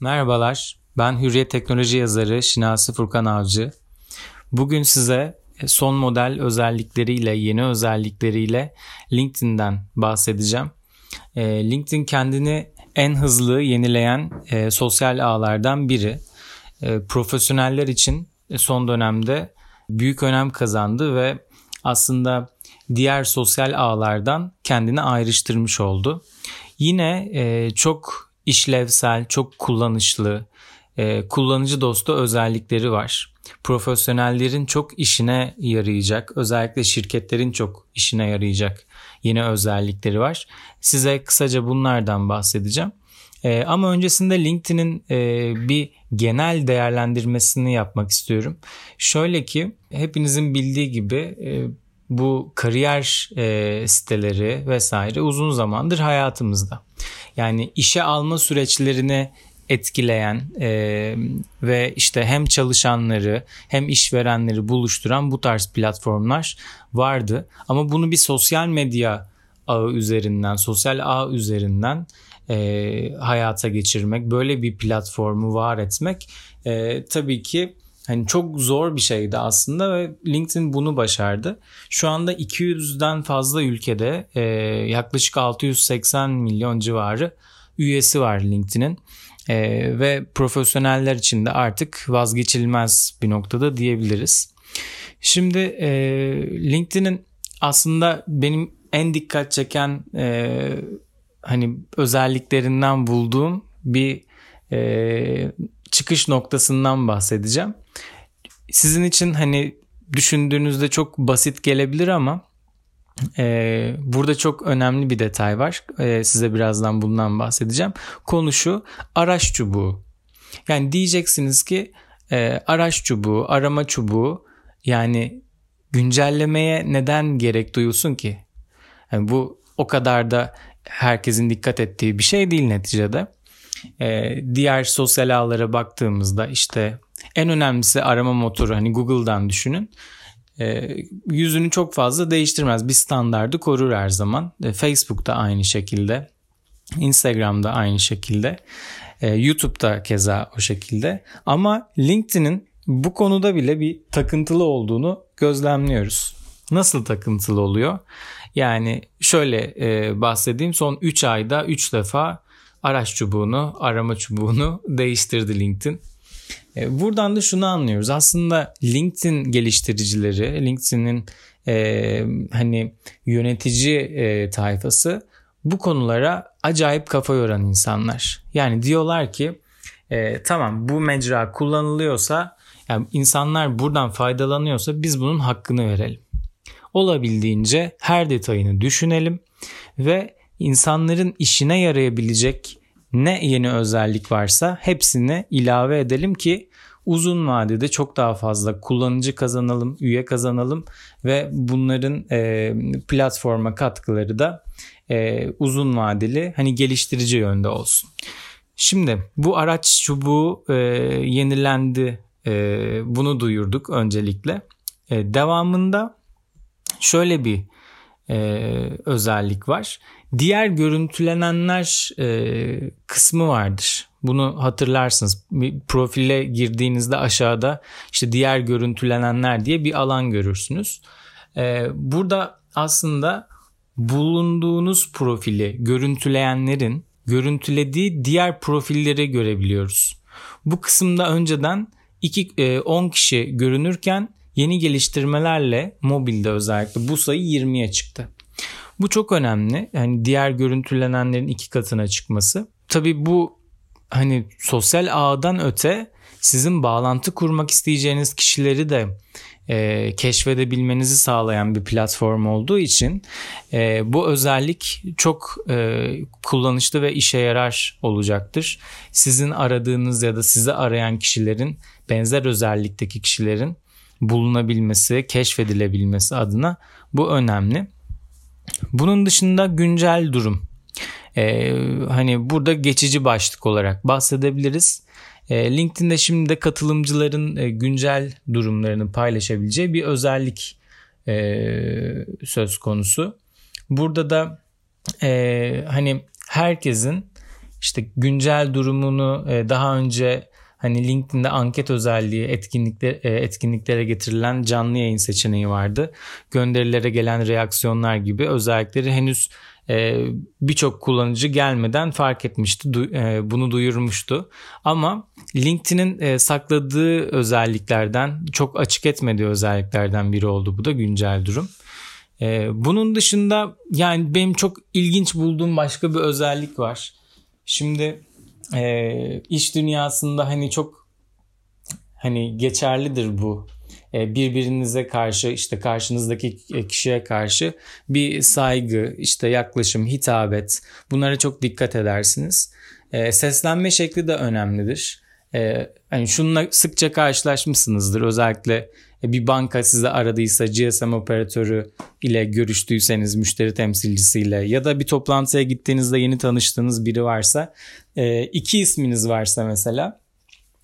Merhabalar, ben Hürriyet Teknoloji yazarı Şinasi Furkan Avcı. Bugün size son model özellikleriyle, yeni özellikleriyle LinkedIn'den bahsedeceğim. Ee, LinkedIn kendini en hızlı yenileyen e, sosyal ağlardan biri. E, profesyoneller için son dönemde büyük önem kazandı ve aslında diğer sosyal ağlardan kendini ayrıştırmış oldu. Yine e, çok işlevsel, çok kullanışlı, e, kullanıcı dostu özellikleri var. Profesyonellerin çok işine yarayacak, özellikle şirketlerin çok işine yarayacak yeni özellikleri var. Size kısaca bunlardan bahsedeceğim. E, ama öncesinde LinkedIn'in e, bir genel değerlendirmesini yapmak istiyorum. Şöyle ki hepinizin bildiği gibi bu kariyer siteleri vesaire uzun zamandır hayatımızda. Yani işe alma süreçlerini etkileyen e, ve işte hem çalışanları hem işverenleri buluşturan bu tarz platformlar vardı. Ama bunu bir sosyal medya ağı üzerinden, sosyal ağ üzerinden e, hayata geçirmek, böyle bir platformu var etmek e, tabii ki Hani çok zor bir şeydi aslında ve LinkedIn bunu başardı. Şu anda 200'den fazla ülkede e, yaklaşık 680 milyon civarı üyesi var LinkedIn'in. E, ve profesyoneller için de artık vazgeçilmez bir noktada diyebiliriz. Şimdi e, LinkedIn'in aslında benim en dikkat çeken e, hani özelliklerinden bulduğum bir e, çıkış noktasından bahsedeceğim. Sizin için hani düşündüğünüzde çok basit gelebilir ama e, burada çok önemli bir detay var. E, size birazdan bundan bahsedeceğim. Konu şu araç çubuğu. Yani diyeceksiniz ki e, araç çubuğu, arama çubuğu yani güncellemeye neden gerek duyulsun ki? Yani bu o kadar da herkesin dikkat ettiği bir şey değil neticede. Ee, diğer sosyal ağlara baktığımızda işte en önemlisi arama motoru hani Google'dan düşünün. Ee, yüzünü çok fazla değiştirmez. Bir standardı korur her zaman. Ee, Facebook'ta aynı şekilde. Instagram'da aynı şekilde. Ee, YouTube'da keza o şekilde. Ama LinkedIn'in bu konuda bile bir takıntılı olduğunu gözlemliyoruz. Nasıl takıntılı oluyor? Yani şöyle e, bahsedeyim son 3 ayda 3 defa araç çubuğunu, arama çubuğunu değiştirdi LinkedIn. E, buradan da şunu anlıyoruz. Aslında LinkedIn geliştiricileri, LinkedIn'in e, hani yönetici e, tayfası bu konulara acayip kafa yoran insanlar. Yani diyorlar ki e, tamam bu mecra kullanılıyorsa yani insanlar buradan faydalanıyorsa biz bunun hakkını verelim. Olabildiğince her detayını düşünelim ve insanların işine yarayabilecek ne yeni özellik varsa hepsini ilave edelim ki uzun vadede çok daha fazla kullanıcı kazanalım, üye kazanalım ve bunların e, platforma katkıları da e, uzun vadeli hani geliştirici yönde olsun. Şimdi bu araç çubuğu e, yenilendi. E, bunu duyurduk öncelikle. E, devamında şöyle bir e, özellik var. Diğer görüntülenenler e, kısmı vardır. Bunu hatırlarsınız. Bir profile girdiğinizde aşağıda işte diğer görüntülenenler diye bir alan görürsünüz. E, burada aslında bulunduğunuz profili görüntüleyenlerin görüntülediği diğer profilleri görebiliyoruz. Bu kısımda önceden 2 10 e, kişi görünürken Yeni geliştirmelerle mobilde özellikle bu sayı 20'ye çıktı. Bu çok önemli. Yani diğer görüntülenenlerin iki katına çıkması. Tabii bu hani sosyal ağdan öte sizin bağlantı kurmak isteyeceğiniz kişileri de e, keşfedebilmenizi sağlayan bir platform olduğu için e, bu özellik çok e, kullanışlı ve işe yarar olacaktır. Sizin aradığınız ya da sizi arayan kişilerin benzer özellikteki kişilerin bulunabilmesi, keşfedilebilmesi adına bu önemli. Bunun dışında güncel durum. Ee, hani burada geçici başlık olarak bahsedebiliriz. Ee, LinkedIn'de şimdi de katılımcıların e, güncel durumlarını paylaşabileceği bir özellik e, söz konusu. Burada da e, hani herkesin işte güncel durumunu e, daha önce hani LinkedIn'de anket özelliği etkinlikler, e, etkinliklere getirilen canlı yayın seçeneği vardı. Gönderilere gelen reaksiyonlar gibi özellikleri henüz e, birçok kullanıcı gelmeden fark etmişti. E, bunu duyurmuştu. Ama LinkedIn'in sakladığı özelliklerden çok açık etmediği özelliklerden biri oldu. Bu da güncel durum. Bunun dışında yani benim çok ilginç bulduğum başka bir özellik var. Şimdi e, iş dünyasında hani çok hani geçerlidir bu. E, birbirinize karşı işte karşınızdaki kişiye karşı bir saygı, işte yaklaşım, hitabet bunlara çok dikkat edersiniz. E, seslenme şekli de önemlidir. E, hani şununla sıkça karşılaşmışsınızdır. Özellikle bir banka size aradıysa GSM operatörü ile görüştüyseniz müşteri temsilcisiyle ya da bir toplantıya gittiğinizde yeni tanıştığınız biri varsa e, iki isminiz varsa mesela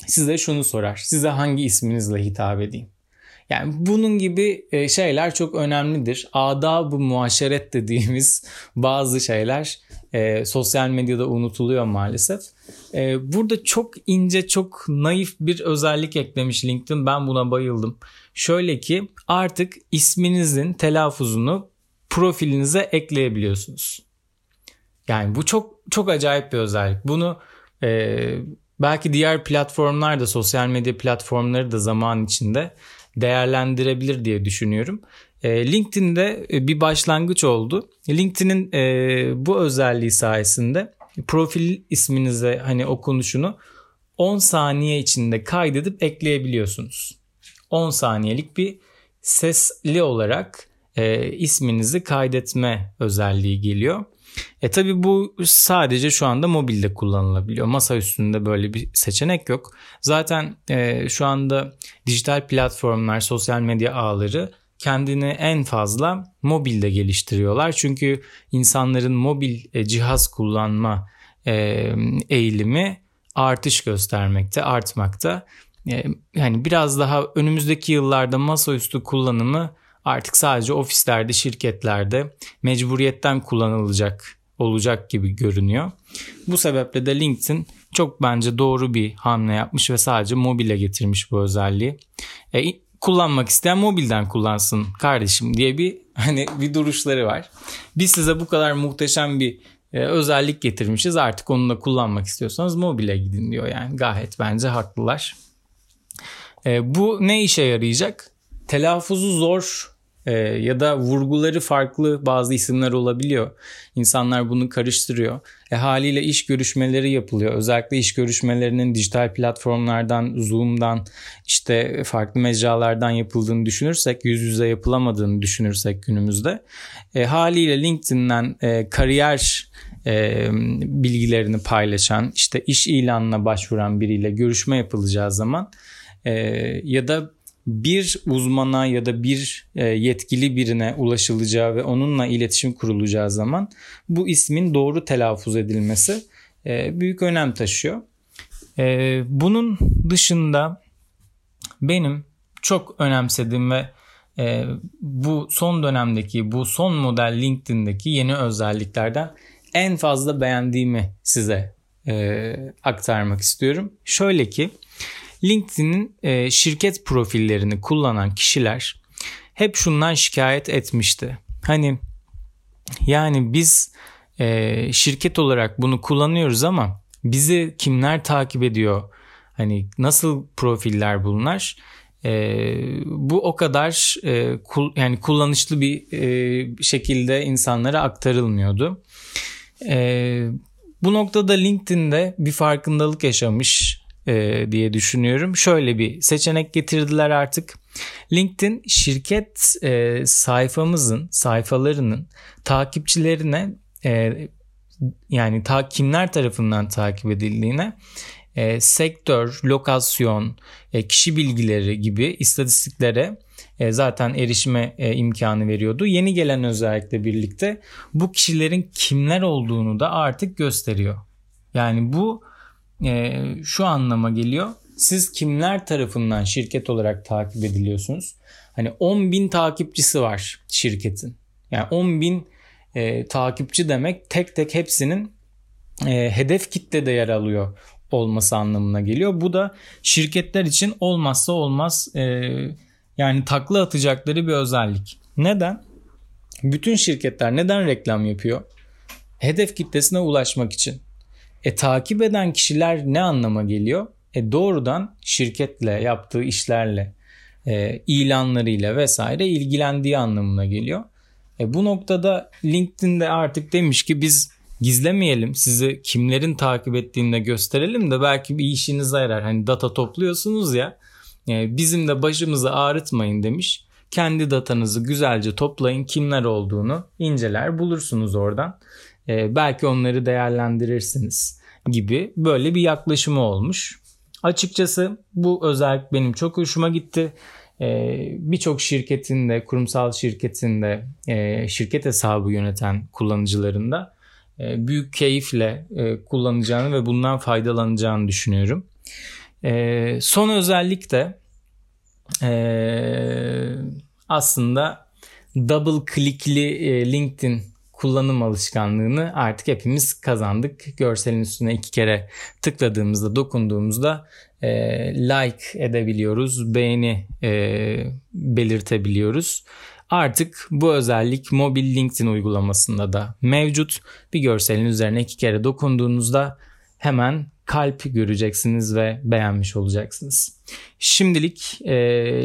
size şunu sorar. Size hangi isminizle hitap edeyim? Yani bunun gibi e, şeyler çok önemlidir. Adab-ı muaşeret dediğimiz bazı şeyler e, sosyal medyada unutuluyor maalesef. E, burada çok ince, çok naif bir özellik eklemiş LinkedIn. Ben buna bayıldım. Şöyle ki artık isminizin telaffuzunu profilinize ekleyebiliyorsunuz. Yani bu çok çok acayip bir özellik. Bunu e, belki diğer platformlar da sosyal medya platformları da zaman içinde değerlendirebilir diye düşünüyorum. E, LinkedIn'de e, bir başlangıç oldu. LinkedIn'in e, bu özelliği sayesinde profil isminize hani okunuşunu 10 saniye içinde kaydedip ekleyebiliyorsunuz. 10 saniyelik bir sesli olarak isminizi kaydetme özelliği geliyor. E tabi bu sadece şu anda mobilde kullanılabiliyor. Masa üstünde böyle bir seçenek yok. Zaten e, şu anda dijital platformlar, sosyal medya ağları kendini en fazla mobilde geliştiriyorlar. Çünkü insanların mobil e, cihaz kullanma e, eğilimi artış göstermekte, artmakta. E, yani biraz daha önümüzdeki yıllarda masaüstü kullanımı artık sadece ofislerde, şirketlerde mecburiyetten kullanılacak olacak gibi görünüyor. Bu sebeple de LinkedIn çok bence doğru bir hamle yapmış ve sadece mobile getirmiş bu özelliği. E, kullanmak isteyen mobilden kullansın kardeşim diye bir hani bir duruşları var. Biz size bu kadar muhteşem bir e, özellik getirmişiz. Artık onunla kullanmak istiyorsanız mobile gidin diyor yani. Gayet bence haklılar. E, bu ne işe yarayacak? Telaffuzu zor e, ya da vurguları farklı bazı isimler olabiliyor. İnsanlar bunu karıştırıyor. E, haliyle iş görüşmeleri yapılıyor. Özellikle iş görüşmelerinin dijital platformlardan, Zoom'dan, işte farklı mecralardan yapıldığını düşünürsek, yüz yüze yapılamadığını düşünürsek günümüzde e, haliyle LinkedIn'den e, kariyer e, bilgilerini paylaşan, işte iş ilanına başvuran biriyle görüşme yapılacağı zaman e, ya da bir uzmana ya da bir e, yetkili birine ulaşılacağı ve onunla iletişim kurulacağı zaman bu ismin doğru telaffuz edilmesi e, büyük önem taşıyor. E, bunun dışında benim çok önemsediğim ve bu son dönemdeki bu son model LinkedIn'deki yeni özelliklerden en fazla beğendiğimi size aktarmak istiyorum. Şöyle ki LinkedIn'in e, şirket profillerini kullanan kişiler hep şundan şikayet etmişti. Hani yani biz e, şirket olarak bunu kullanıyoruz ama bizi kimler takip ediyor? Hani nasıl profiller bunlar? E, bu o kadar e, kul, yani kullanışlı bir e, şekilde insanlara aktarılmıyordu. E, bu noktada LinkedIn'de bir farkındalık yaşamış e, diye düşünüyorum. Şöyle bir seçenek getirdiler artık. LinkedIn şirket e, sayfamızın sayfalarının takipçilerine e, yani ta, kimler tarafından takip edildiğine e, sektör, lokasyon, e, kişi bilgileri gibi istatistiklere e, zaten erişime e, imkanı veriyordu. Yeni gelen özellikle birlikte bu kişilerin kimler olduğunu da artık gösteriyor. Yani bu e, şu anlama geliyor. Siz kimler tarafından şirket olarak takip ediliyorsunuz? Hani 10 bin takipçisi var şirketin. Yani 10 bin e, takipçi demek tek tek hepsinin e, hedef kitle de yer alıyor olması anlamına geliyor. Bu da şirketler için olmazsa olmaz e, yani takla atacakları bir özellik. Neden? Bütün şirketler neden reklam yapıyor? Hedef kitlesine ulaşmak için. E takip eden kişiler ne anlama geliyor? E doğrudan şirketle yaptığı işlerle, e, ilanlarıyla vesaire ilgilendiği anlamına geliyor. E bu noktada LinkedIn'de artık demiş ki biz gizlemeyelim sizi kimlerin takip ettiğini de gösterelim de belki bir işinize yarar. Hani data topluyorsunuz ya e, bizim de başımızı ağrıtmayın demiş. Kendi datanızı güzelce toplayın kimler olduğunu inceler bulursunuz oradan. E, belki onları değerlendirirsiniz gibi böyle bir yaklaşımı olmuş. Açıkçası bu özellik benim çok hoşuma gitti. Ee, Birçok şirketinde, kurumsal şirketinde e, şirket hesabı yöneten kullanıcılarında e, büyük keyifle e, kullanacağını ve bundan faydalanacağını düşünüyorum. E, son özellik de e, aslında double clickli e, LinkedIn kullanım alışkanlığını artık hepimiz kazandık. Görselin üstüne iki kere tıkladığımızda, dokunduğumuzda e, like edebiliyoruz, beğeni e, belirtebiliyoruz. Artık bu özellik mobil LinkedIn uygulamasında da mevcut. Bir görselin üzerine iki kere dokunduğunuzda hemen kalp göreceksiniz ve beğenmiş olacaksınız. Şimdilik e,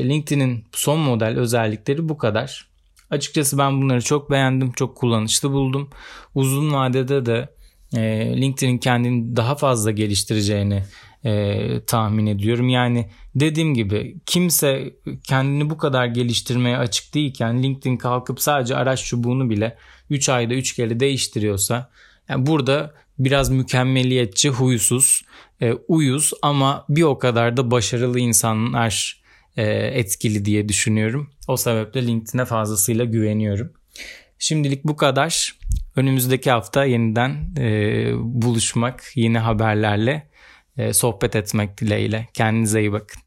LinkedIn'in son model özellikleri bu kadar. Açıkçası ben bunları çok beğendim, çok kullanışlı buldum. Uzun vadede de e, LinkedIn'in kendini daha fazla geliştireceğini e, tahmin ediyorum. Yani dediğim gibi kimse kendini bu kadar geliştirmeye açık değilken LinkedIn kalkıp sadece araç çubuğunu bile 3 ayda 3 kere değiştiriyorsa yani burada biraz mükemmeliyetçi, huysuz, e, uyuz ama bir o kadar da başarılı insanlar etkili diye düşünüyorum. O sebeple LinkedIn'e fazlasıyla güveniyorum. Şimdilik bu kadar. Önümüzdeki hafta yeniden e, buluşmak, yeni haberlerle e, sohbet etmek dileğiyle. Kendinize iyi bakın.